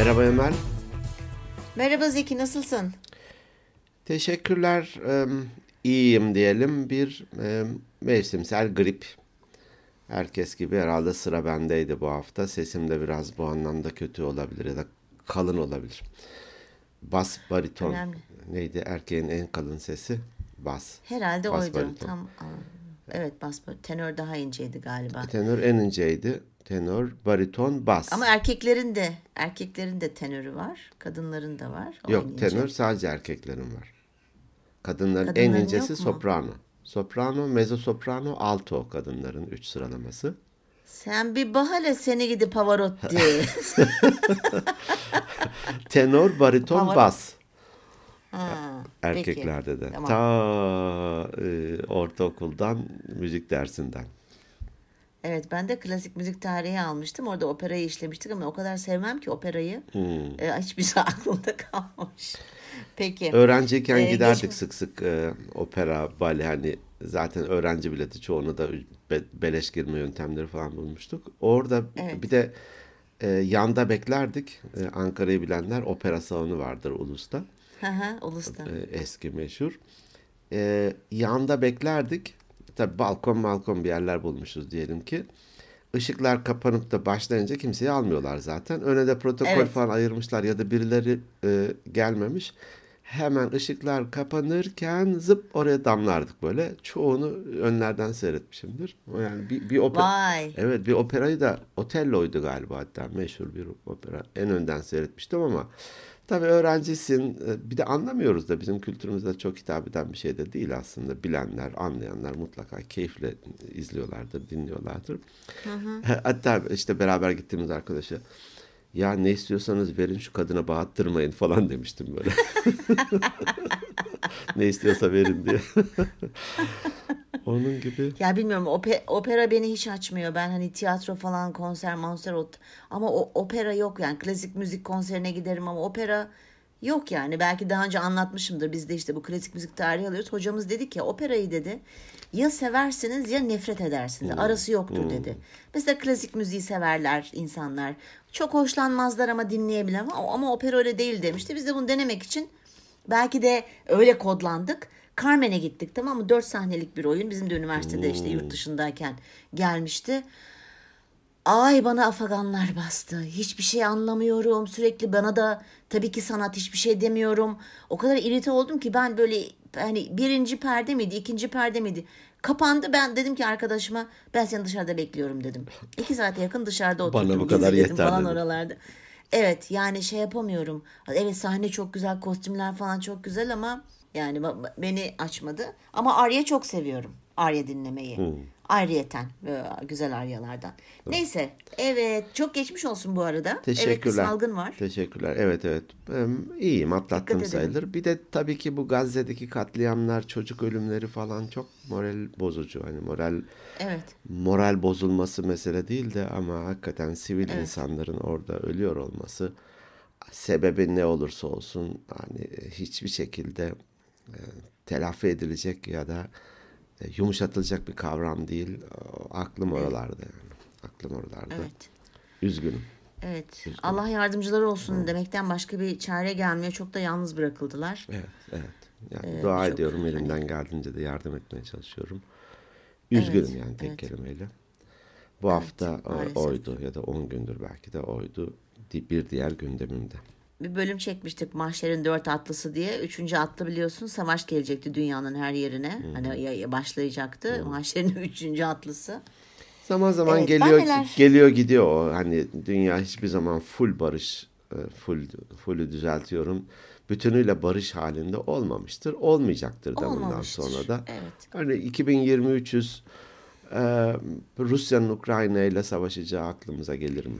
Merhaba Emel. Merhaba Zeki nasılsın? Teşekkürler. İyiyim diyelim. Bir e, mevsimsel grip. Herkes gibi herhalde sıra bendeydi bu hafta. Sesim de biraz bu anlamda kötü olabilir ya da kalın olabilir. Bas bariton Önemli. neydi erkeğin en kalın sesi? Bas. Herhalde Bas oydu. bariton. Tam evet bas tenör daha inceydi galiba. Tenör en inceydi. Tenor, bariton, bas. Ama erkeklerin de erkeklerin de tenörü var, kadınların da var. O en Yok ince. tenör sadece erkeklerin var. Kadınların en Kadınların incesi yok mu? soprano. Soprano, mezzo soprano, alto kadınların üç sıralaması. Sen bir bahane seni gidi Pavarotti. Tenor, bariton, Pavarotti. bas. ha, Erkeklerde peki. de. Tamam. Ta e, ortaokuldan müzik dersinden. Evet ben de klasik müzik tarihi almıştım. Orada operayı işlemiştik ama o kadar sevmem ki operayı. Hmm. E, hiçbir şey aklımda kalmamış. Peki. Öğrenciyken Ee, giderdik geçme- sık sık e, opera, bale hani zaten öğrenci bileti çoğunu da be- beleş girme yöntemleri falan bulmuştuk. Orada Evet. bir de e, yanda beklerdik. E, Ankara'yı bilenler opera salonu vardır Ulus'ta. Hı hı, Ulus'ta. e, eski meşhur. E, yanda beklerdik. Tabii balkon balkon bir yerler bulmuşuz diyelim ki. Işıklar kapanıp da başlayınca kimseyi almıyorlar zaten. Öne de protokol Evet. falan ayırmışlar ya da birileri e, gelmemiş. Hemen ışıklar kapanırken zıp oraya damlardık böyle. Çoğunu önlerden seyretmişimdir. Yani bir, bir opera, Vay. Evet bir operayı da Otello'ydu galiba hatta meşhur bir opera. En önden seyretmiştim ama tabii öğrencisin e, bir de anlamıyoruz da bizim kültürümüzde çok hitap eden bir şey de değil aslında. Bilenler, anlayanlar mutlaka keyifle izliyorlardır, dinliyorlardır. Hatta işte beraber gittiğimiz arkadaşa ya ne istiyorsanız verin şu kadına bağıttırmayın falan demiştim böyle. ne istiyorsa verin diye. Onun gibi. Ya bilmiyorum ope- opera beni hiç açmıyor. Ben hani tiyatro falan konser monser ot ama o opera yok yani klasik müzik konserine giderim ama opera yok yani. Belki daha önce anlatmışımdır. Biz de işte bu klasik müzik tarihi alıyoruz. Hocamız dedi ki operayı dedi ya seversiniz ya nefret edersiniz. Arası yoktur dedi. Mesela klasik müziği severler insanlar. Çok hoşlanmazlar ama dinleyebilen ama, ama opera öyle değil demişti. Biz de bunu denemek için Belki de öyle kodlandık. Carmen'e gittik tamam mı? Dört sahnelik bir oyun. Bizim de üniversitede işte yurt dışındayken gelmişti. Ay bana afaganlar bastı. Hiçbir şey anlamıyorum. Sürekli bana da tabii ki sanat hiçbir şey demiyorum. O kadar irite oldum ki ben böyle hani birinci perde miydi, ikinci perde miydi? Kapandı. Ben dedim ki arkadaşıma ben seni dışarıda bekliyorum dedim. İki saate yakın dışarıda oturdum. Bana bu kadar yeter falan dedim. oralarda. Evet yani şey yapamıyorum. Evet sahne çok güzel, kostümler falan çok güzel ama yani beni açmadı. Ama Arya çok seviyorum. Arya dinlemeyi. Hmm. Ayrıyeten böyle güzel aryalardan. Neyse evet çok geçmiş olsun bu arada. Evet bir Teşekkürler. salgın var. Teşekkürler. Evet evet. İyiyim atlattım Dikkat edelim. sayılır. Bir de tabii ki bu Gazze'deki katliamlar, çocuk ölümleri falan çok moral bozucu. Hani moral Evet. moral bozulması mesele değil de ama hakikaten sivil insanların orada ölüyor olması sebebi ne olursa olsun hani hiçbir şekilde e, telafi edilecek ya da e, yumuşatılacak bir kavram değil. Aklım oralarda yani. Aklım oralarda. Evet. Üzgünüm. Evet. Allah yardımcıları olsun demekten başka bir çare gelmiyor. Çok da yalnız bırakıldılar. Evet, evet. Yani Ee, dua çok ediyorum elimden geldiğince de yardım etmeye çalışıyorum. Üzgünüm Evet, yani tek evet. kelimeyle. Bu hafta o- maalesef. oydu ya da 10 gündür belki de oydu. Bir diğer gündemimde. Bir bölüm çekmiştik Mahşer'in dört atlısı diye. Üçüncü atlı biliyorsun savaş gelecekti dünyanın her yerine. Hani ya- ya başlayacaktı. Mahşer'in üçüncü atlısı. Zaman zaman Evet, geliyor neler- geliyor gidiyor o. Hani dünya hiçbir zaman full barış, e, full fullü düzeltiyorum. Bütünüyle barış halinde olmamıştır. Olmayacaktır da bundan Olmamıştır. sonra da. Evet. Hani 2300 e, Rusya'nın Ukrayna ile savaşacağı aklımıza gelir mi?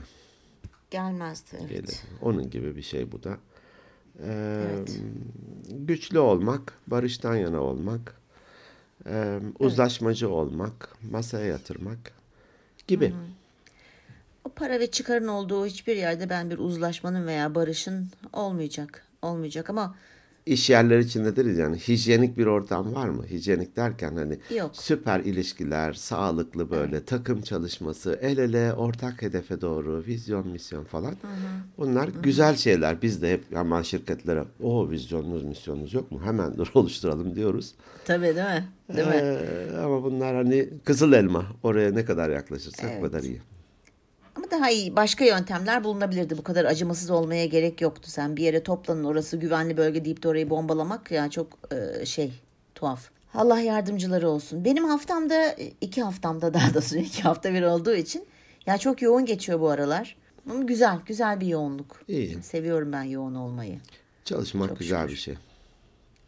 Gelmezdi. Evet. gelir. Onun gibi bir şey bu da. Ee, Güçlü olmak, barıştan yana olmak, e, uzlaşmacı olmak, masaya yatırmak gibi. O para ve çıkarın olduğu hiçbir yerde ben bir uzlaşmanın veya barışın olmayacak. Olmayacak ama iş yerleri içinde deriz yani hijyenik bir ortam var mı? Hijyenik derken hani Yok. süper ilişkiler, sağlıklı böyle takım çalışması, el ele ortak hedefe doğru, vizyon, misyon falan. Bunlar güzel şeyler. Biz de hep hemen şirketlere o vizyonunuz, misyonunuz yok mu? Hemen dur oluşturalım diyoruz. Tabii değil mi? Değil mi? Ee, ama bunlar hani kızıl elma. Oraya ne kadar yaklaşırsak Evet. kadar iyi. Daha iyi başka yöntemler bulunabilirdi. Bu kadar acımasız olmaya gerek yoktu. Sen bir yere toplanın orası güvenli bölge deyip de orayı bombalamak ya çok e, şey tuhaf. Allah yardımcıları olsun. Benim haftamda iki haftamda daha doğrusu iki hafta bir olduğu için ya çok yoğun geçiyor bu aralar. Ama güzel güzel bir yoğunluk. İyi. Seviyorum ben yoğun olmayı. Çalışmak Çok güzel şükür. bir şey.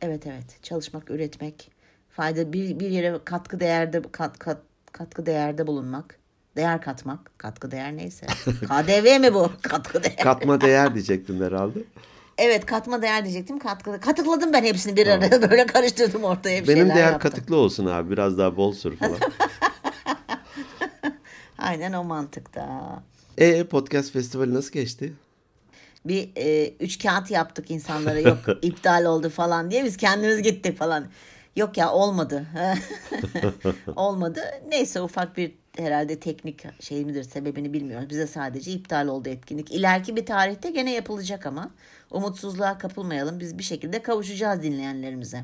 Evet evet çalışmak üretmek fayda bir, bir yere katkı değerde kat, kat, katkı değerde bulunmak değer katmak katkı değer neyse KDV mi bu katkı değer Katma değer diyecektin herhalde. evet katma değer diyecektim katkı katıkladım ben hepsini bir arada böyle karıştırdım ortaya bir Benim değer yaptım. katıklı olsun abi. Biraz daha bol sür falan. aynen o mantıkta e podcast festivali nasıl geçti? bir e, üç kağıt yaptık insanlara yok iptal oldu falan diye biz kendimiz gittik falan. Yok ya olmadı. olmadı. Neyse ufak bir herhalde teknik şey midir sebebini bilmiyoruz. Bize sadece iptal oldu etkinlik. İleriki bir tarihte gene yapılacak ama umutsuzluğa kapılmayalım. Biz bir şekilde kavuşacağız dinleyenlerimize.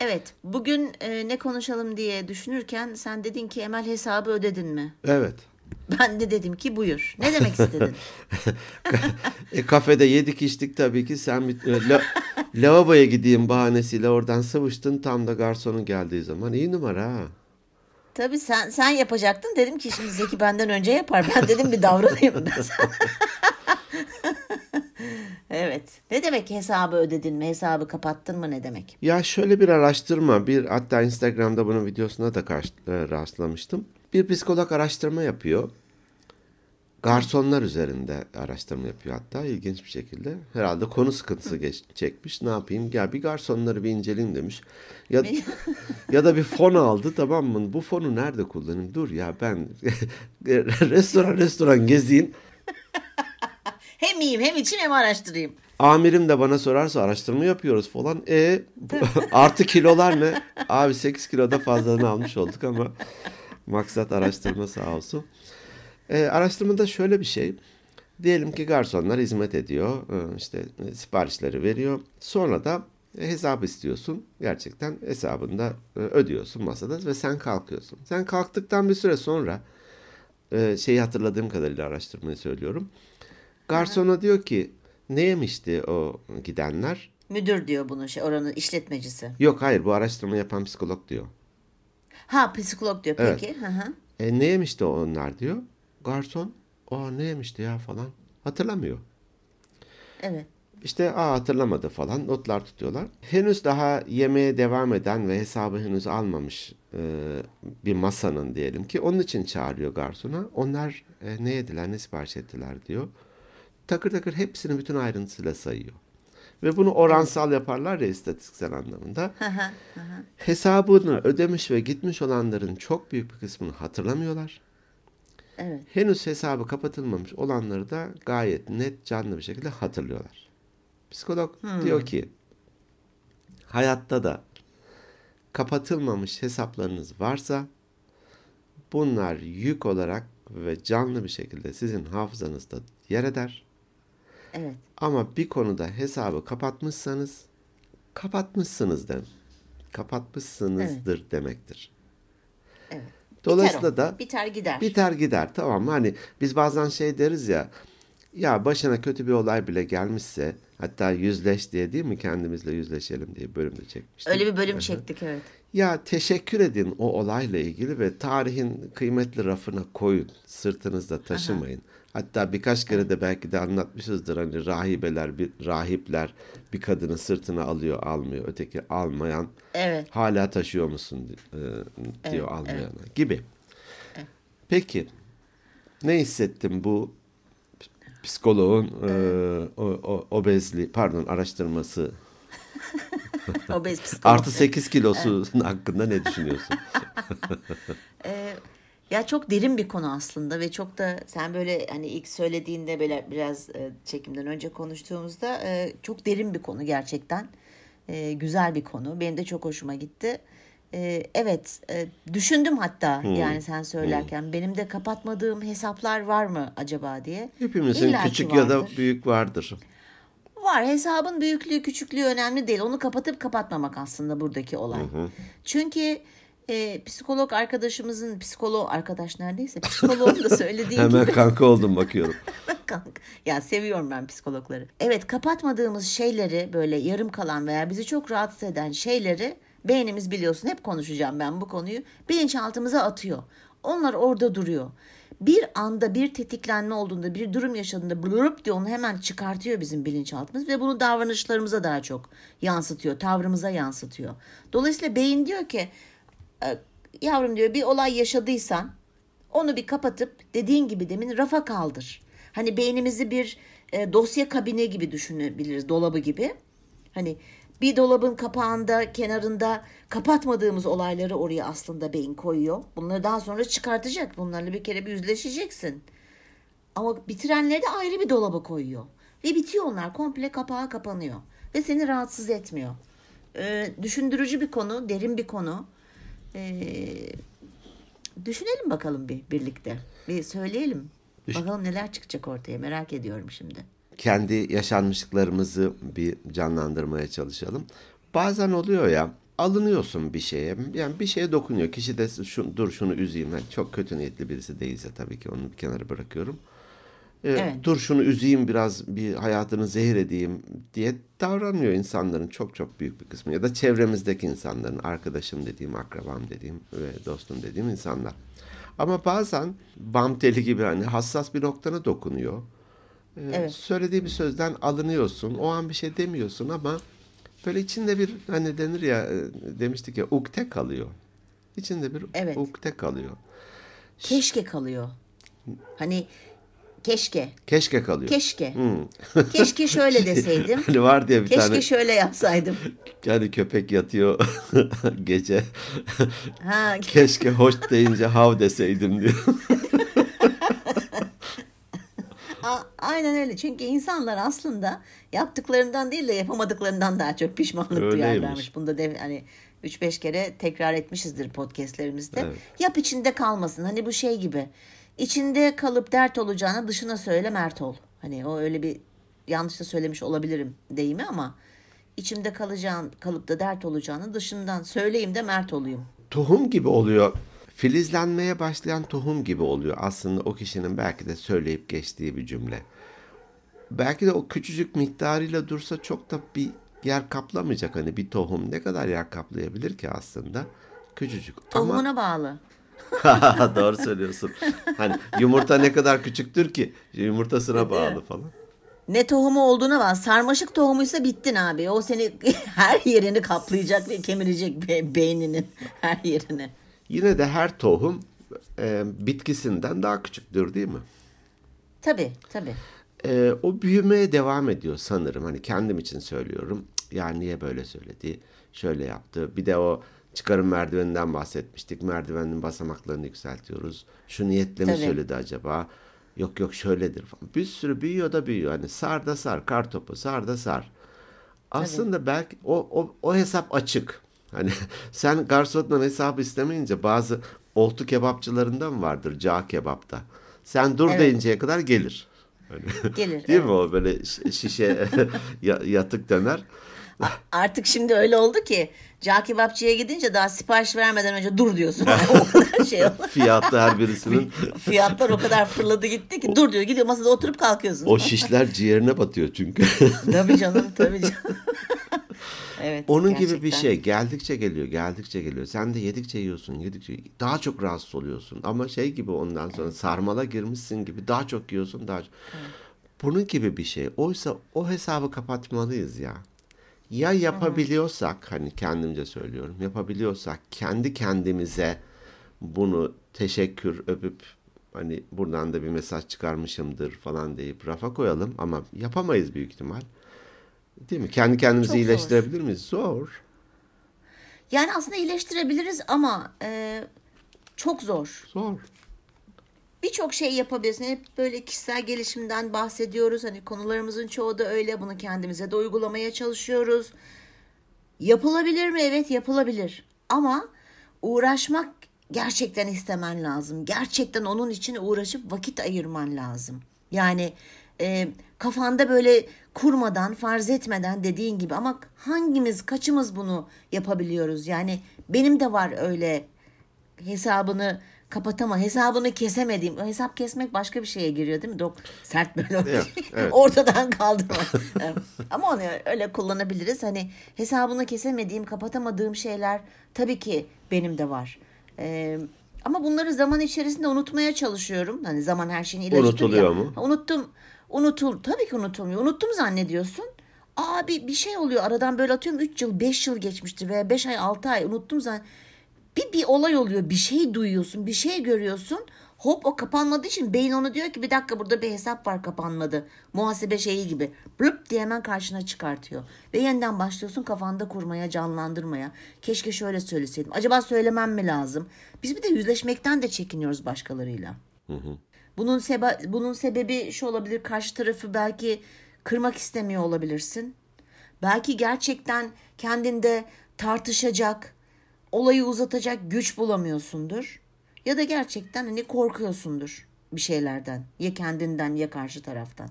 Evet, bugün e, ne konuşalım diye düşünürken sen dedin ki Emel hesabı ödedin mi? Evet. Ben de dedim ki buyur. Ne demek istedin? E, kafede yedik içtik tabii ki. Sen bir, e, la- lavaboya gideyim bahanesiyle oradan sıvıştın. Tam da garsonun geldiği zaman. iyi numara ha. Tabii sen sen yapacaktın. Dedim ki şimdi Zeki benden önce yapar. Ben dedim bir davranayım. Ben evet. Ne demek hesabı ödedin mi? Hesabı kapattın mı ne demek? Ya şöyle bir araştırma, bir hatta Instagram'da bunun videosuna da karşı, e, rastlamıştım. Bir psikolog araştırma yapıyor. Garsonlar üzerinde araştırma yapıyor hatta ilginç bir şekilde. Herhalde konu sıkıntısı geç, çekmiş. Ne yapayım? Gel bir garsonları bir inceleyeyim demiş. Ya, ya da bir fon aldı tamam mı? Bu fonu nerede kullanayım? Dur ya ben restoran restoran gezeyim. Hem yiyeyim hem içeyim hem araştırayım. Amirim de bana sorarsa araştırma yapıyoruz falan. E artı kilolar ne? Abi 8 kiloda fazladan almış olduk ama maksat araştırma sağ olsun. E, araştırmada şöyle bir şey. Diyelim ki garsonlar hizmet ediyor. e, işte e, siparişleri veriyor. Sonra da e, hesap istiyorsun. Gerçekten hesabında e, ödüyorsun masada ve sen kalkıyorsun. Sen kalktıktan bir süre sonra şeyi hatırladığım kadarıyla araştırmayı söylüyorum. Garsona diyor ki ne yemişti o gidenler? Müdür diyor bunu şey oranın işletmecisi. Yok hayır bu araştırma yapan psikolog diyor. Ha psikolog diyor Evet. peki. Hı hı. E ne yemişti onlar diyor. Garson o ne yemişti ya falan hatırlamıyor. Evet. İşte aa hatırlamadı falan notlar tutuyorlar. Henüz daha yemeğe devam eden ve hesabı henüz almamış e, bir masanın diyelim ki onun için çağırıyor garsona. Onlar e, ne yediler ne sipariş ettiler diyor. Takır takır hepsini bütün ayrıntısıyla sayıyor. Ve bunu oransal yaparlar ya istatistiksel hı. Hesabını ödemiş ve gitmiş olanların çok büyük bir kısmını hatırlamıyorlar. Evet. Henüz hesabı kapatılmamış olanları da gayet net canlı bir şekilde hatırlıyorlar. Psikolog diyor ki hayatta da kapatılmamış hesaplarınız varsa bunlar yük olarak ve canlı bir şekilde sizin hafızanızda yer eder. Evet. Ama bir konuda hesabı kapatmışsanız kapatmışsınız dem. Kapatmışsınızdır demektir. Evet. Dolayısıyla Biter o. da biter gider. Biter gider tamam mı? Hani biz bazen şey deriz ya ya başına kötü bir olay bile gelmişse hatta yüzleş diye değil mi kendimizle yüzleşelim diye bölümde çekmiştik. Öyle bir bölüm çektik evet. Ya teşekkür edin o olayla ilgili ve tarihin kıymetli rafına koyun. Sırtınızda taşımayın. Hatta birkaç kere de belki de anlatmışızdır hani rahibeler, bir rahipler bir kadını sırtına alıyor, almıyor. Öteki almayan Evet. hala taşıyor musun e, diyor Evet, almayana gibi. Peki ne hissettim bu psikoloğun e, o, o, obezli pardon araştırması Obez psikolog. artı 8 kilosu hakkında ne düşünüyorsun? Ee, Ya çok derin bir konu aslında ve çok da sen böyle hani ilk söylediğinde böyle biraz e, çekimden önce konuştuğumuzda e, çok derin bir konu gerçekten. E, güzel bir konu. Benim de çok hoşuma gitti. E, evet e, düşündüm hatta yani sen söylerken benim de kapatmadığım hesaplar var mı acaba diye. Hepimizin İlla ki küçük ya da vardır. büyük vardır. Var hesabın büyüklüğü küçüklüğü önemli değil. Onu kapatıp kapatmamak aslında buradaki olay. Çünkü e, psikolog arkadaşımızın psikolog arkadaş neredeyse psikoloğun da söylediği Hemen gibi kanka oldum bakıyorum. Kanka. Ya seviyorum ben psikologları. Evet kapatmadığımız şeyleri böyle yarım kalan veya bizi çok rahatsız eden şeyleri beynimiz biliyorsun hep konuşacağım ben bu konuyu bilinçaltımıza atıyor. Onlar orada duruyor. Bir anda bir tetiklenme olduğunda bir durum yaşadığında blurup diye onu hemen çıkartıyor bizim bilinçaltımız ve bunu davranışlarımıza daha çok yansıtıyor. Tavrımıza yansıtıyor. Dolayısıyla beyin diyor ki "E, yavrum diyor bir olay yaşadıysan onu bir kapatıp dediğin gibi demin rafa kaldır. Hani beynimizi bir e, dosya kabini gibi düşünebiliriz, dolabı gibi. Hani bir dolabın kapağında, kenarında kapatmadığımız olayları oraya aslında beyin koyuyor. Bunları daha sonra çıkartacak. Bunlarla bir kere bir yüzleşeceksin. Ama bitirenleri de ayrı bir dolaba koyuyor. Ve bitiyor onlar. Komple kapağı kapanıyor. Ve seni rahatsız etmiyor. Ee, düşündürücü bir konu, derin bir konu. Ee, düşünelim bakalım bir birlikte. Bir söyleyelim. Bakalım neler çıkacak ortaya merak ediyorum şimdi. Kendi yaşanmışlıklarımızı bir canlandırmaya çalışalım. Bazen oluyor ya alınıyorsun bir şeye. Yani bir şeye dokunuyor. Kişi de şu, dur şunu üzeyim. Yani çok kötü niyetli birisi değilse tabii ki onu bir kenara bırakıyorum. Ee, Evet. Dur şunu üzeyim biraz bir hayatını zehir edeyim diye davranıyor insanların çok çok büyük bir kısmı. Ya da çevremizdeki insanların arkadaşım dediğim, akrabam dediğim ve dostum dediğim insanlar. Ama bazen bam teli gibi hani hassas bir noktana dokunuyor. Ee, Evet. Söylediği bir sözden alınıyorsun. O an bir şey demiyorsun ama böyle içinde bir hani denir ya e, demiştik ya ukde kalıyor. İçinde bir Evet. ukde kalıyor. Keşke kalıyor. Hani keşke, Keşke kalıyor. keşke. Keşke şöyle deseydim. Hani var diye bir Keşke tane şöyle yapsaydım. yani köpek yatıyor gece. Ha, Keşke hoş deyince hav deseydim diyor. Aynen öyle. Çünkü insanlar aslında yaptıklarından değil de yapamadıklarından daha çok pişmanlık Öyleymiş. duyarlarmış. Bunda de hani 3-5 kere tekrar etmişizdir podcastlerimizde. Evet. Yap içinde kalmasın. Hani bu şey gibi. İçinde kalıp dert olacağına dışına söyle mert ol. Hani o öyle bir yanlış da söylemiş olabilirim deyimi ama içimde kalacağın kalıp da dert olacağını dışından söyleyeyim de mert olayım. tohum gibi oluyor. Filizlenmeye başlayan tohum gibi oluyor. Aslında o kişinin belki de söyleyip geçtiği bir cümle. Belki de o küçücük miktarıyla dursa çok da bir yer kaplamayacak. Hani bir tohum ne kadar yer kaplayabilir ki aslında? Küçücük. Tohumuna bağlı. Doğru söylüyorsun. Hani yumurta ne kadar küçüktür ki yumurtasına bağlı falan. Ne tohumu olduğuna bak. Sarmaşık tohumuysa bittin abi. O seni her yerini kaplayacak ve kemirecek be- beyninin her yerini. Yine de her tohum e, bitkisinden daha küçüktür değil mi? Tabii tabii. Ee, o büyümeye devam ediyor sanırım. Hani kendim için söylüyorum. Ya niye böyle söyledi? Şöyle yaptı. Bir de o çıkarım merdiveninden bahsetmiştik. Merdivenin basamaklarını yükseltiyoruz. Şu niyetle mi Tabii. söyledi acaba? Yok yok şöyledir falan. Bir sürü büyüyor da büyüyor. Hani sar da sar, kar topu sar da sar. Aslında belki o, o, o hesap açık. Hani sen garsondan hesap istemeyince bazı oltu kebapçılarında mı vardır? Cağ kebapta. Sen dur Evet. deyinceye kadar gelir. Hani Gelir. Değil evet. mi o böyle şişe ya- yatık döner. Artık şimdi öyle oldu ki cağ kebapçıya gidince daha sipariş vermeden önce dur diyorsun. o kadar şey. Fiyatlı her birisinin Fiyatlar o kadar fırladı gitti ki dur diyor. Gidiyor masada oturup kalkıyorsun. o şişler ciğerine batıyor çünkü. tabii canım tabii canım. evet. Onun gibi bir gerçekten. şey geldikçe geliyor, geldikçe geliyor. Sen de yedikçe yiyorsun, yedikçe daha çok rahatsız oluyorsun. Ama şey gibi ondan sonra sarmala girmişsin gibi daha çok yiyorsun, daha çok. Bunun gibi bir şey. Oysa o hesabı kapatmalıyız ya. Ya yapabiliyorsak hani kendimce söylüyorum yapabiliyorsak kendi kendimize bunu teşekkür öpüp hani buradan da bir mesaj çıkarmışımdır falan deyip rafa koyalım ama yapamayız büyük ihtimal. Değil mi? Kendi kendimizi Çok zor. iyileştirebilir miyiz? Zor. Yani aslında iyileştirebiliriz ama e, çok zor. Zor. Birçok şey yapabilirsin. Hep böyle kişisel gelişimden bahsediyoruz. Hani konularımızın çoğu da öyle. Bunu kendimize de uygulamaya çalışıyoruz. Yapılabilir mi? Evet yapılabilir. Ama uğraşmak gerçekten istemen lazım. Gerçekten onun için uğraşıp vakit ayırman lazım. Yani e, kafanda böyle kurmadan, farz etmeden dediğin gibi ama hangimiz, kaçımız bunu yapabiliyoruz? Yani benim de var öyle hesabını kapatama, hesabını kesemediğim. Hesap kesmek başka bir şeye giriyor değil mi? Dok sert böyle Evet, evet. ortadan. Evet. Ama onu öyle kullanabiliriz. Hani hesabını kesemediğim, kapatamadığım şeyler tabii ki benim de var. Ee, ama bunları zaman içerisinde unutmaya çalışıyorum. Hani zaman her şeyin ilacıdır Unutuluyor ya. mu? Unuttum. Unutul. Tabii ki unutulmuyor. Unuttum zannediyorsun. Aa bir, şey oluyor. Aradan böyle atıyorum 3 yıl, 5 yıl geçmiştir veya 5 ay, 6 ay unuttum zan. Bir, bir olay oluyor. Bir şey duyuyorsun. Bir şey görüyorsun. Hop o kapanmadığı için beyin onu diyor ki bir dakika burada bir hesap var kapanmadı. Muhasebe şeyi gibi. Blüp diye hemen karşına çıkartıyor. Ve yeniden başlıyorsun kafanda kurmaya, canlandırmaya. Keşke şöyle söyleseydim. Acaba söylemem mi lazım? Biz bir de yüzleşmekten de çekiniyoruz başkalarıyla. Bunun sebe bunun sebebi şu olabilir. Karşı tarafı belki kırmak istemiyor olabilirsin. Belki gerçekten kendinde tartışacak, olayı uzatacak güç bulamıyorsundur. Ya da gerçekten hani korkuyorsundur bir şeylerden. Ya kendinden ya karşı taraftan.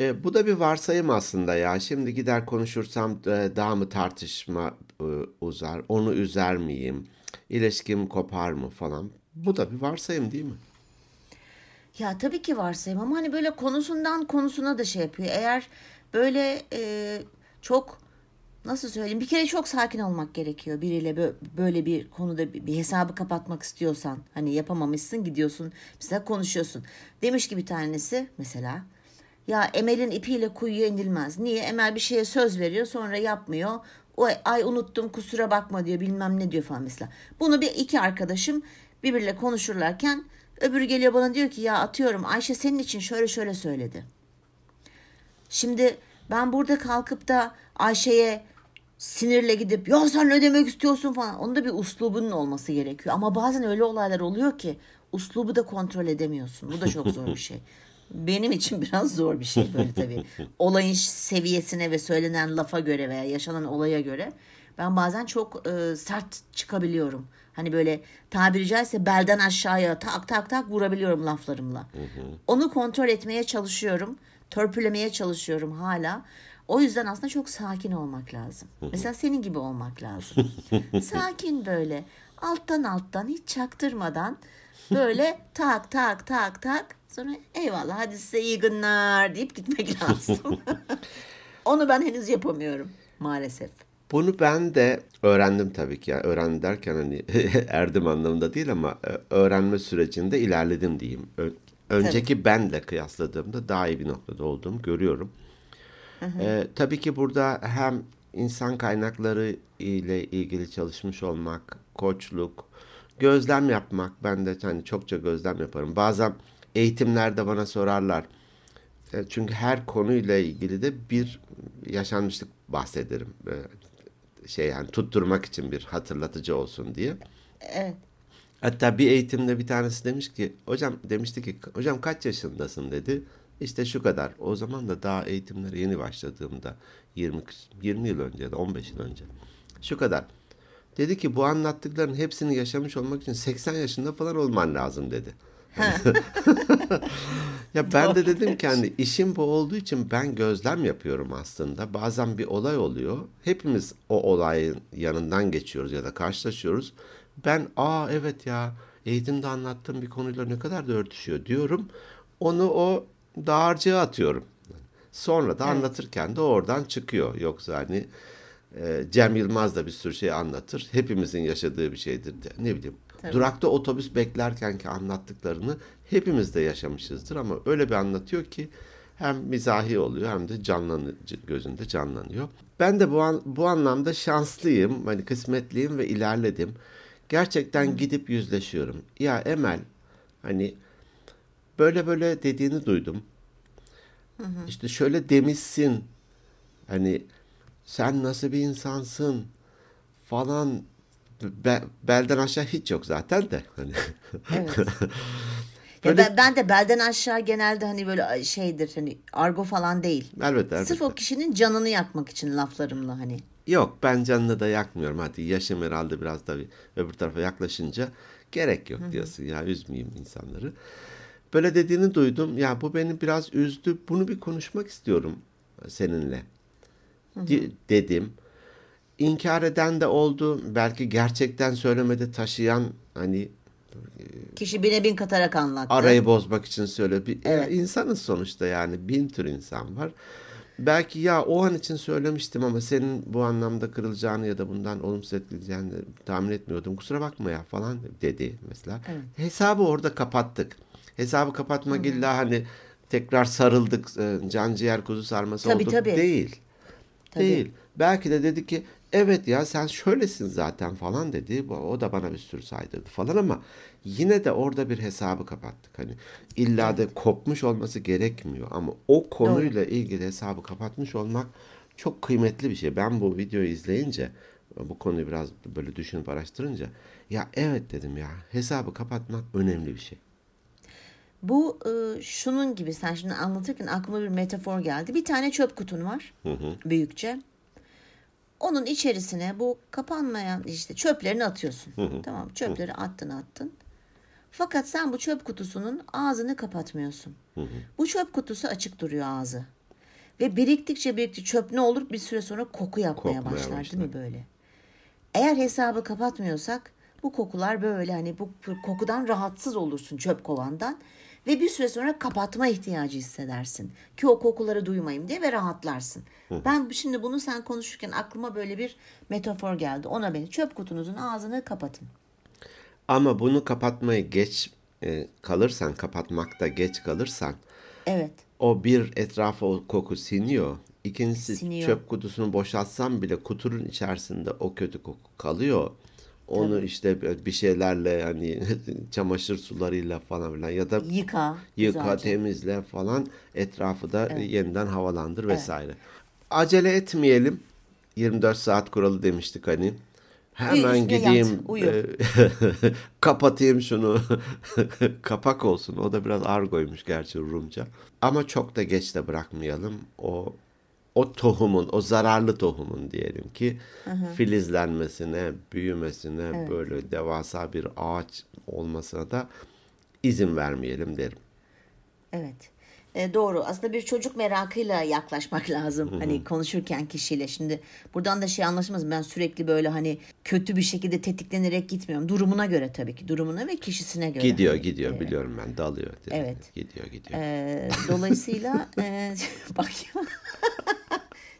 E, bu da bir varsayım aslında ya. Şimdi gider konuşursam e, daha mı tartışma e, uzar, onu üzer miyim, ilişkim kopar mı falan. Bu da bir varsayım değil mi? Ya tabii ki varsayım ama hani böyle konusundan konusuna da şey yapıyor. Eğer böyle e, çok nasıl söyleyeyim bir kere çok sakin olmak gerekiyor biriyle bö- böyle bir konuda bir, hesabı kapatmak istiyorsan hani yapamamışsın gidiyorsun mesela konuşuyorsun. Demiş ki bir tanesi mesela ya Emel'in ipiyle kuyuya inilmez. Niye? Emel bir şeye söz veriyor sonra yapmıyor. O ay unuttum kusura bakma diyor bilmem ne diyor falan mesela. Bunu bir iki arkadaşım birbiriyle konuşurlarken öbürü geliyor bana diyor ki ya atıyorum Ayşe senin için şöyle şöyle söyledi. Şimdi ben burada kalkıp da Ayşe'ye sinirle gidip ya sen ne demek istiyorsun falan. Onun da bir uslubunun olması gerekiyor. Ama bazen öyle olaylar oluyor ki uslubu da kontrol edemiyorsun. Bu da çok zor bir şey. Benim için biraz zor bir şey böyle tabii. Olayın seviyesine ve söylenen lafa göre veya yaşanan olaya göre ben bazen çok e, sert çıkabiliyorum. Hani böyle tabiri caizse belden aşağıya tak tak tak vurabiliyorum laflarımla. Onu kontrol etmeye çalışıyorum. Törpülemeye çalışıyorum hala. O yüzden aslında çok sakin olmak lazım. Mesela senin gibi olmak lazım. sakin böyle alttan alttan hiç çaktırmadan böyle tak tak tak tak sonra eyvallah hadi size iyi günler deyip gitmek lazım. Onu ben henüz yapamıyorum maalesef. Bunu ben de öğrendim tabii ki. Yani öğrendim derken hani erdim anlamında değil ama e, öğrenme sürecinde ilerledim diyeyim. Önceki benle kıyasladığımda daha iyi bir noktada olduğumu görüyorum. Ee, tabii ki burada hem insan kaynakları ile ilgili çalışmış olmak, koçluk, gözlem yapmak. Ben de hani çokça gözlem yaparım. Bazen eğitimlerde bana sorarlar. E, Çünkü her konuyla ilgili de bir yaşanmışlık bahsederim. E, Şey yani tutturmak için bir hatırlatıcı olsun diye. Evet. Hatta bir eğitimde bir tanesi demiş ki hocam demişti ki hocam kaç yaşındasın dedi. İşte şu kadar. O zaman da daha eğitimlere yeni başladığımda 20 küs- 20 yıl önce ya da 15 yıl önce. Şu kadar. Dedi ki bu anlattıkların hepsini yaşamış olmak için 80 yaşında falan olman lazım dedi. Ya ben de dedim ki hani işim bu olduğu için ben gözlem yapıyorum aslında. Bazen bir olay oluyor. Hepimiz o olayın yanından geçiyoruz ya da karşılaşıyoruz. Ben aa evet ya eğitimde anlattığım bir konuyla ne kadar da örtüşüyor diyorum. Onu o dağarcığa atıyorum. Sonra da anlatırken de oradan çıkıyor. Yoksa hani e, Cem Yılmaz da bir sürü şey anlatır. Hepimizin yaşadığı bir şeydir. de. Ne bileyim. Tabii. Durakta otobüs beklerken ki anlattıklarını hepimiz de yaşamışızdır ama öyle bir anlatıyor ki hem mizahi oluyor hem de canlanıcı gözünde canlanıyor. Ben de bu an, bu anlamda şanslıyım, hani kısmetliyim ve ilerledim. Gerçekten gidip yüzleşiyorum. Ya Emel hani böyle böyle dediğini duydum. İşte şöyle demişsin. Hani sen nasıl bir insansın falan be- belden aşağı hiç yok zaten de. Hani Evet. Ya Böyle- ben, ben de belden aşağı genelde hani böyle şeydir hani argo falan değil. elbette elbette. Sırf o kişinin canını yakmak için laflarımla hani. Yok ben canını da yakmıyorum. Hadi yaşım herhalde biraz da öbür tarafa yaklaşınca gerek yok diyorsun ya üzmeyeyim insanları. Böyle dediğini duydum. Ya bu beni biraz üzdü. Bunu bir konuşmak istiyorum seninle. Di- dedim. İnkar eden de oldu. Belki gerçekten söylemede taşıyan hani Kişi bine bin katarak anlattı. arayı bozmak için söyle. Bir, Evet. e, insanız sonuçta yani bin tür insan var. Belki ya o an için söylemiştim ama senin bu anlamda kırılacağını ya da bundan olumsuz etkileyeceğini tahmin etmiyordum. Kusura bakma ya falan dedi mesela. Evet. Hesabı orada kapattık. Hesabı kapatmak illa hani tekrar sarıldık e, can ciğer kuzu sarması Tabii, olduk tabii. değil. Tabii. Değil. Belki de dedi ki evet ya sen şöylesin zaten falan dedi. O da bana bir sürü saydırdı falan ama yine de orada bir hesabı kapattık. Hani illa da kopmuş olması gerekmiyor ama o konuyla ilgili hesabı kapatmış olmak çok kıymetli bir şey. Ben bu videoyu izleyince bu konuyu biraz böyle düşünüp araştırınca ya evet dedim ya hesabı kapatmak önemli bir şey. Bu e, şunun gibi sen şimdi anlatırken aklıma bir metafor geldi. Bir tane çöp kutun var. Büyükçe. Onun içerisine bu kapanmayan işte çöplerini atıyorsun. Tamam çöpleri attın attın. Fakat sen bu çöp kutusunun ağzını kapatmıyorsun. Bu çöp kutusu açık duruyor ağzı. Ve biriktikçe biriktikçe çöp ne olur bir süre sonra koku yapmaya Kokmaya başlar başlar. değil mi böyle? Eğer hesabı kapatmıyorsak bu kokular böyle hani bu kokudan rahatsız olursun çöp kovandan ve bir süre sonra kapatma ihtiyacı hissedersin ki o kokuları duymayayım diye ve rahatlarsın. Ben şimdi bunu sen konuşurken aklıma böyle bir metafor geldi. Ona beni çöp kutunuzun ağzını kapatın. Ama bunu kapatmayı geç e, kalırsan, kapatmakta geç kalırsan Evet. o bir etrafa o koku siniyor. İkincisi Siniyor. çöp kutusunu boşaltsam bile kutunun içerisinde o kötü koku kalıyor. Onu işte bir şeylerle hani çamaşır sularıyla falan filan ya da Yıka. yıka, güzelce. temizle falan etrafı da yeniden havalandır vesaire. Acele etmeyelim. 24 saat kuralı demiştik hani. Hemen üstüne yat, gideyim uyu. e, kapatayım şunu. Kapak olsun. O da biraz argoymuş gerçi Rumca. Ama çok da geç de bırakmayalım. O o tohumun, o zararlı tohumun diyelim ki filizlenmesine, büyümesine, böyle devasa bir ağaç olmasına da izin vermeyelim derim. Evet. E, doğru. Aslında bir çocuk merakıyla yaklaşmak lazım. Hani konuşurken kişiyle. Şimdi buradan da şey anlaşılmaz. Ben sürekli böyle hani kötü bir şekilde tetiklenerek gitmiyorum. Durumuna göre tabii ki. Durumuna ve kişisine göre. Gidiyor, Hani, gidiyor e, biliyorum ben. Dalıyor. dedi. Evet. Gidiyor, gidiyor. e, dolayısıyla e, bak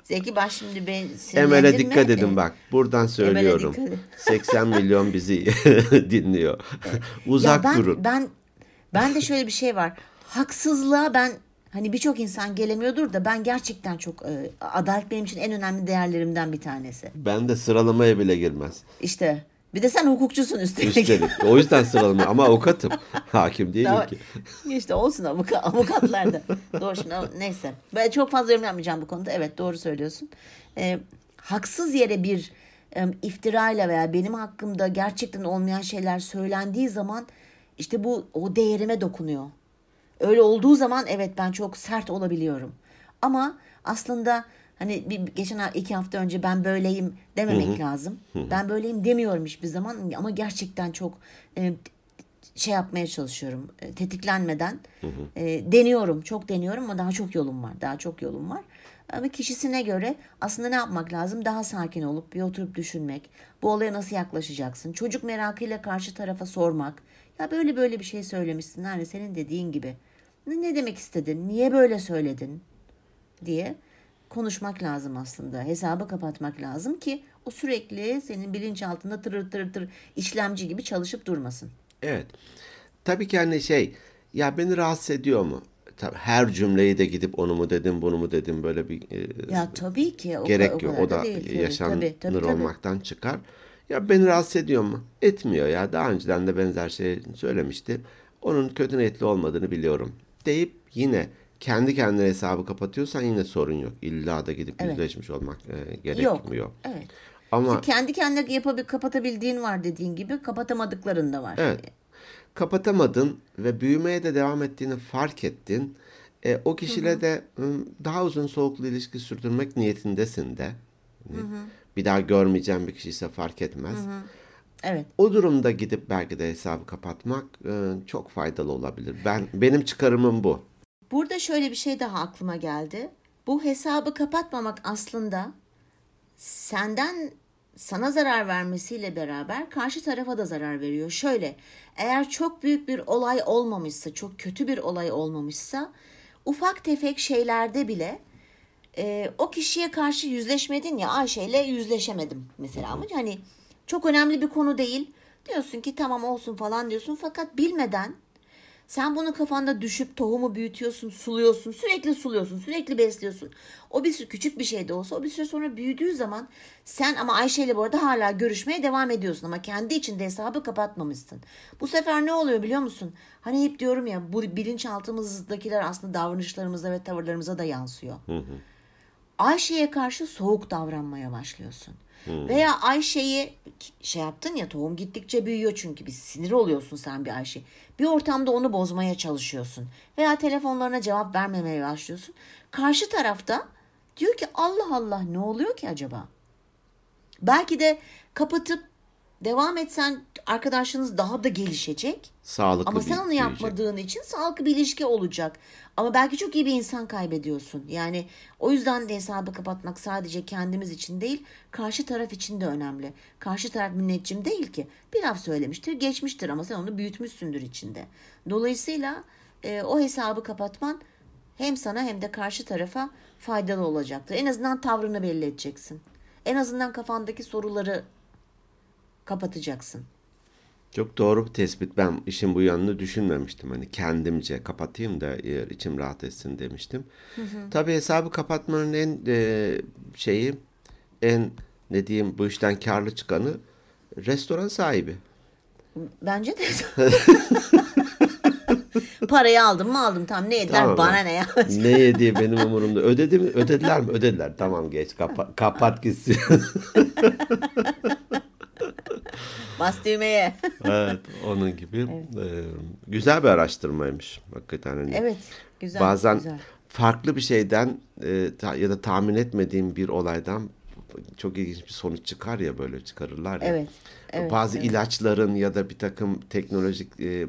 Zeki bak şimdi ben Emel'e dikkat edin E, bak. Buradan söylüyorum. dikkat edin. 80 milyon bizi dinliyor. Ya Uzak ben, durun. Ben ben de şöyle bir şey var. Haksızlığa ben hani birçok insan gelemiyordur da ben gerçekten çok e, adalet benim için en önemli değerlerimden bir tanesi. Ben de sıralamaya bile girmez. İşte bir de sen hukukçusun üstelik. Üstelik. O yüzden sıralama ama avukatım. Hakim değilim Tamam. ki. işte olsun avukat, avukatlar da. doğru şimdi neyse. Ben çok fazla yorum yapmayacağım bu konuda. Evet doğru söylüyorsun. Ee, haksız yere bir e, iftirayla veya benim hakkımda gerçekten olmayan şeyler söylendiği zaman işte bu o değerime dokunuyor. Öyle olduğu zaman evet ben çok sert olabiliyorum. Ama aslında hani bir, geçen iki hafta önce ben böyleyim dememek lazım. Ben böyleyim demiyorum hiçbir zaman. Ama gerçekten çok e, şey yapmaya çalışıyorum. E, tetiklenmeden E, deniyorum. Çok deniyorum ama daha çok yolum var. Daha çok yolum var. Ama kişisine göre aslında ne yapmak lazım? Daha sakin olup bir oturup düşünmek. Bu olaya nasıl yaklaşacaksın? Çocuk merakıyla karşı tarafa sormak. Ya böyle böyle bir şey söylemişsin. Hani senin dediğin gibi ne, demek istedin niye böyle söyledin diye konuşmak lazım aslında. Hesabı kapatmak lazım ki o sürekli senin bilinçaltında tırır tırır tır işlemci gibi çalışıp durmasın. Evet. Tabii ki hani şey ya beni rahatsız ediyor mu? Tabii her cümleyi de gidip onu mu dedim bunu mu dedim böyle bir e, Ya tabii ki o, gerek o yok. O da değil. Yaşanır tabii, tabii, tabii. olmaktan çıkar. Ya beni rahatsız ediyor mu? Etmiyor ya. Daha önceden de benzer şey söylemişti. Onun kötü niyetli olmadığını biliyorum. Deyip yine kendi kendine hesabı kapatıyorsan yine sorun yok. İlla da gidip Evet. yüzleşmiş olmak e, gerekmiyor. Evet. Ama İşte kendi kendine yapabil kapatabildiğin var dediğin gibi kapatamadıkların da var. evet kapatamadın ve büyümeye de devam ettiğini fark ettin. E, o kişiyle de daha uzun soluklu ilişki sürdürmek niyetindesin de. Hani Bir daha görmeyeceğim bir kişiyse fark etmez. Evet. O durumda gidip belki de hesabı kapatmak e, çok faydalı olabilir. Ben benim çıkarımım bu. Burada şöyle bir şey daha aklıma geldi. Bu hesabı kapatmamak aslında senden sana zarar vermesiyle beraber karşı tarafa da zarar veriyor. Şöyle, eğer çok büyük bir olay olmamışsa, çok kötü bir olay olmamışsa, ufak tefek şeylerde bile e, o kişiye karşı yüzleşmedin ya Ayşe'yle yüzleşemedim mesela ama hani çok önemli bir konu değil. Diyorsun ki tamam olsun falan diyorsun fakat bilmeden sen bunu kafanda düşüp tohumu büyütüyorsun, suluyorsun, sürekli suluyorsun, sürekli besliyorsun. O bir küçük bir şey de olsa o bir süre sonra büyüdüğü zaman sen ama Ayşe ile bu arada hala görüşmeye devam ediyorsun ama kendi içinde hesabı kapatmamışsın. Bu sefer ne oluyor biliyor musun? Hani hep diyorum ya bu bilinçaltımızdakiler aslında davranışlarımıza ve tavırlarımıza da yansıyor. Ayşe'ye karşı soğuk davranmaya başlıyorsun. Veya Ayşe'yi şey yaptın ya tohum gittikçe büyüyor çünkü bir sinir oluyorsun sen bir Ayşe. Bir ortamda onu bozmaya çalışıyorsun. Veya telefonlarına cevap vermemeye başlıyorsun. Karşı tarafta diyor ki Allah Allah ne oluyor ki acaba? Belki de kapatıp devam etsen arkadaşınız daha da gelişecek. Sağlıklı Ama sen onu yapmadığın için sağlıklı bir ilişki olacak. Ama belki çok iyi bir insan kaybediyorsun. Yani o yüzden de hesabı kapatmak sadece kendimiz için değil, karşı taraf için de önemli. Karşı taraf müneccim değil ki. Bir laf söylemiştir, geçmiştir ama sen onu büyütmüşsündür içinde. Dolayısıyla e, o hesabı kapatman hem sana hem de karşı tarafa faydalı olacaktır. En azından tavrını belli edeceksin. En azından kafandaki soruları kapatacaksın. Çok doğru bir tespit. Ben işin bu yanını düşünmemiştim. Hani kendimce kapatayım da içim rahat etsin demiştim. Tabii hesabı kapatmanın en e, şeyi, en ne diyeyim bu işten karlı çıkanı restoran sahibi. Bence de. Parayı aldım mı aldım tam ne yediler Tamam. bana ne ya. ne yediği benim umurumda. Ödedi mi? Ödediler mi? Ödediler. Tamam geç. Kapa- kapat gitsin. Bas düğmeye. evet. Onun gibi. E, güzel bir araştırmaymış. Hakikaten hani. evet güzel Bazen güzel. farklı bir şeyden e, ta- ya da tahmin etmediğim bir olaydan çok ilginç bir sonuç çıkar ya böyle çıkarırlar ya. Evet, evet, Bazı evet. ilaçların ya da bir takım teknolojik e,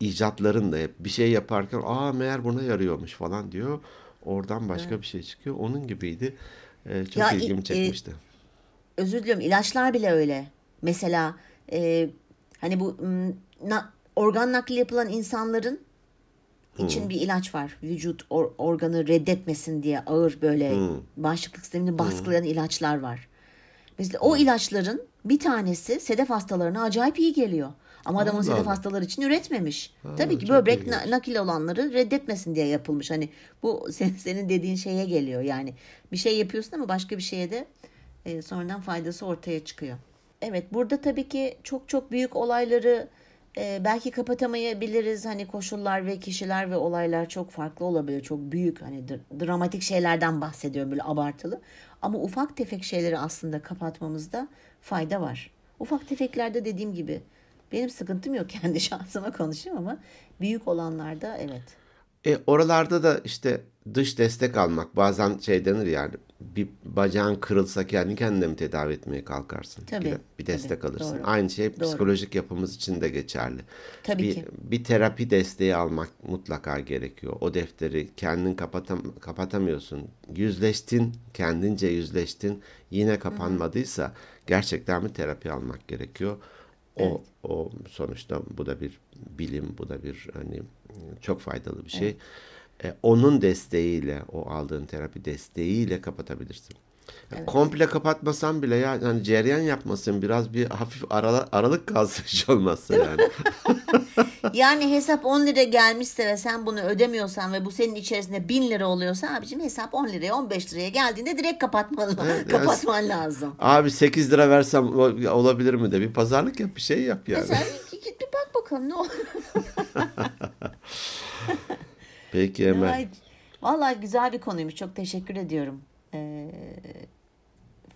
icatların da hep bir şey yaparken aa meğer buna yarıyormuş falan diyor. Oradan başka bir şey çıkıyor. Onun gibiydi. E, çok Ya, ilgimi e, çekmişti. Özür diliyorum ilaçlar bile öyle. Mesela e, hani bu na- organ nakli yapılan insanların için bir ilaç var. Vücut or- organı reddetmesin diye ağır böyle bağışıklık sistemini baskılayan ilaçlar var. Mesela o ilaçların bir tanesi sedef hastalarına acayip iyi geliyor. Ama adamın Allah sedef hastaları için üretmemiş. Tabii ki böbrek ilginç. na- nakil olanları reddetmesin diye yapılmış. Hani bu senin, senin dediğin şeye geliyor. Yani bir şey yapıyorsun ama başka bir şeye de e, sonradan faydası ortaya çıkıyor. Evet burada tabii ki çok çok büyük olayları e, belki kapatamayabiliriz. Hani koşullar ve kişiler ve olaylar çok farklı olabilir. Çok büyük hani dr- dramatik şeylerden bahsediyorum böyle abartılı. Ama ufak tefek şeyleri aslında kapatmamızda fayda var. Ufak tefeklerde dediğim gibi benim sıkıntım yok kendi şansıma konuşayım ama büyük olanlarda evet. E, oralarda da işte dış destek almak bazen şey denir yani bir bacağın kırılsa kendi kendine mi tedavi etmeye kalkarsın? Tabii, bir, bir destek tabii, alırsın. doğru. Aynı şey Doğru. psikolojik yapımız için de geçerli. Tabii bir, ki. bir terapi desteği almak mutlaka gerekiyor. O defteri kendin kapatam kapatamıyorsun. Yüzleştin, kendince yüzleştin. Yine kapanmadıysa gerçekten bir terapi almak gerekiyor. O o sonuçta bu da bir bilim, bu da bir hani çok faydalı bir şey. E, onun desteğiyle, o aldığın terapi desteğiyle kapatabilirsin. Ya Komple kapatmasan bile ya hani cereyan yapmasın biraz bir hafif arala, aralık kalsın hiç olmazsa yani. Yani hesap 10 lira gelmişse ve sen bunu ödemiyorsan ve bu senin içerisinde 1000 lira oluyorsa abicim hesap 10 liraya 15 liraya geldiğinde direkt kapatman, Evet, kapatman lazım. Abi 8 lira versem olabilir mi de bir pazarlık yap bir şey yap yani. Mesela bir, bir- bak bakalım ne olur. Peki Emel. Vallahi güzel bir konuymuş. Çok teşekkür ediyorum. Ee,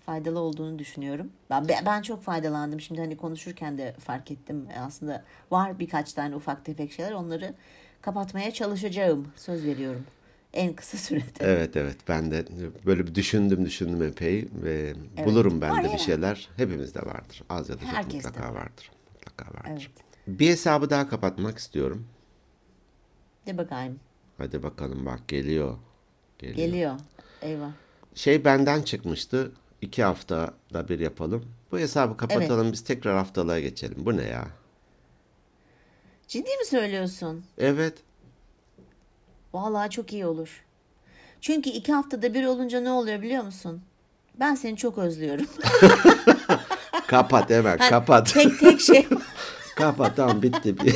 faydalı olduğunu düşünüyorum. Ben ben çok faydalandım. Şimdi hani konuşurken de fark ettim. Aslında var birkaç tane ufak tefek şeyler. Onları kapatmaya çalışacağım. Söz veriyorum. En kısa sürede. Evet evet ben de böyle bir düşündüm düşündüm epey ve Evet. bulurum ben Var de bir ya. şeyler. Hepimizde vardır. Az ya da çok mutlaka var. vardır. Mutlaka vardır. Evet. Bir hesabı daha kapatmak istiyorum. De bakayım. Hadi bakalım bak geliyor. Geliyor. Geliyor. Eyvah. Şey benden çıkmıştı. İki haftada bir yapalım. Bu hesabı kapatalım biz tekrar haftalığa geçelim. Bu ne ya? Ciddi mi söylüyorsun? Evet. Vallahi çok iyi olur. Çünkü iki haftada bir olunca ne oluyor biliyor musun? Ben seni çok özlüyorum. Kapat hemen Ha, kapat. Tek tek şey kapat tamam bitti.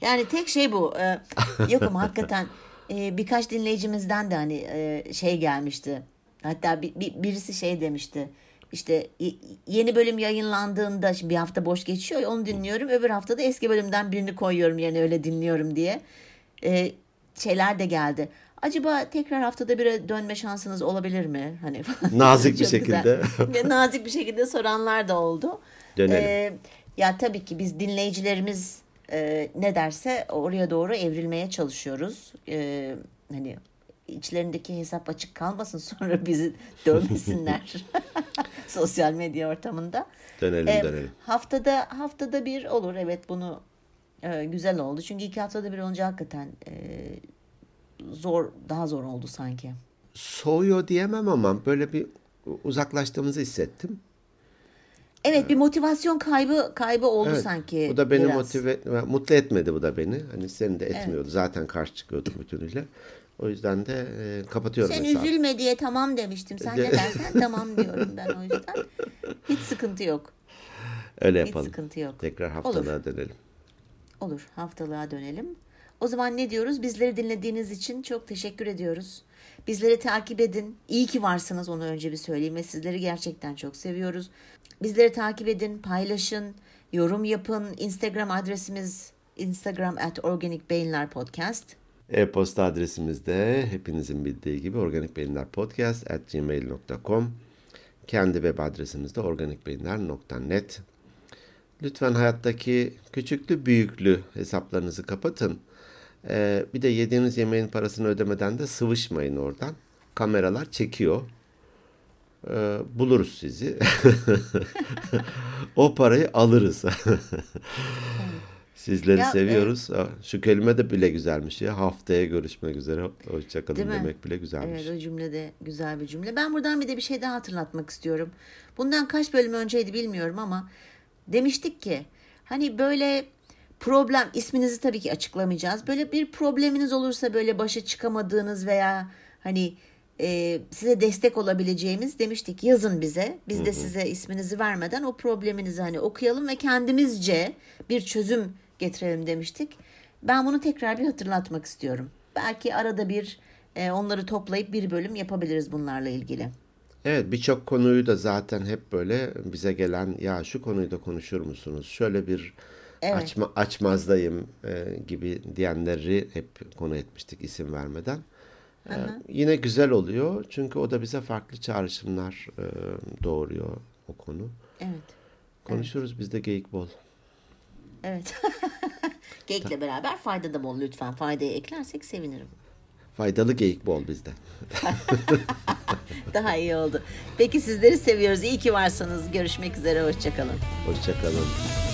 yani tek şey bu. Ee, yok ama hakikaten e, birkaç dinleyicimizden de hani e, şey gelmişti. Hatta bir, bir- birisi şey demişti. İşte yeni bölüm yayınlandığında şimdi bir hafta boş geçiyor onu dinliyorum. Öbür hafta da eski bölümden birini koyuyorum yerine öyle dinliyorum diye. Ee, şeyler de geldi. Acaba tekrar haftada bire dönme şansınız olabilir mi? Hani Nazik bir şekilde. Nazik bir şekilde soranlar da oldu. Dönelim. Ee, ya tabii ki biz dinleyicilerimiz e, ne derse oraya doğru evrilmeye çalışıyoruz. Ee, hani içlerindeki hesap açık kalmasın sonra bizi dövmesinler sosyal medya ortamında. Dönelim Ee, dönelim. haftada haftada bir olur evet bunu e, güzel oldu çünkü iki haftada bir olunca hakikaten e, zor daha zor oldu sanki. Soğuyor diyemem ama böyle bir uzaklaştığımızı hissettim. Evet bir motivasyon kaybı kaybı oldu Evet, sanki. Bu da beni biraz. motive mutlu etmedi bu da beni. Hani seni de etmiyordu. Zaten karşı çıkıyordum bütünüyle. O yüzden de e, kapatıyorum Sen hesabı. üzülme diye tamam demiştim. Sen ne dersen tamam diyorum ben o yüzden. Hiç sıkıntı yok. Öyle Hiç yapalım. sıkıntı yok. Tekrar haftalığa dönelim. Olur haftalığa dönelim. O zaman ne diyoruz? Bizleri dinlediğiniz için çok teşekkür ediyoruz. Bizleri takip edin. İyi ki varsınız onu önce bir söyleyeyim ve sizleri gerçekten çok seviyoruz. Bizleri takip edin, paylaşın, yorum yapın. Instagram adresimiz instagram at organik beyinler podcast. E-posta adresimiz de hepinizin bildiği gibi organikbeyinlerpodcast at gmail.com Kendi web adresimiz de organikbeyinler.net Lütfen hayattaki küçüklü büyüklü hesaplarınızı kapatın. Ee, bir de yediğiniz yemeğin parasını ödemeden de sıvışmayın oradan. Kameralar çekiyor. Ee, buluruz sizi. o parayı alırız. Sizleri Ya, seviyoruz. Şu kelime de bile güzelmiş ya. Haftaya görüşmek üzere. Hoşçakalın demek bile güzelmiş. Evet o cümle de güzel bir cümle. Ben buradan bir de bir şey daha hatırlatmak istiyorum. Bundan kaç bölüm önceydi bilmiyorum ama demiştik ki hani böyle problem isminizi tabii ki açıklamayacağız. Böyle bir probleminiz olursa böyle başa çıkamadığınız veya hani e, size destek olabileceğimiz demiştik yazın bize. Biz de size isminizi vermeden o probleminizi hani okuyalım ve kendimizce bir çözüm getirelim demiştik. Ben bunu tekrar bir hatırlatmak istiyorum. Belki arada bir e, onları toplayıp bir bölüm yapabiliriz bunlarla ilgili. Evet birçok konuyu da zaten hep böyle bize gelen ya şu konuyu da konuşur musunuz? Şöyle bir Evet. açma, açmazdayım e, gibi diyenleri hep konu etmiştik isim vermeden. E, yine güzel oluyor çünkü o da bize farklı çağrışımlar e, doğuruyor o konu. Evet. Konuşuruz bizde geyik bol. Evet. Geyikle beraber fayda da bol lütfen. Faydayı eklersek sevinirim. Faydalı geyik bol bizde. Daha iyi oldu. Peki sizleri seviyoruz. İyi ki varsanız. Görüşmek üzere. Hoşçakalın. Hoşçakalın.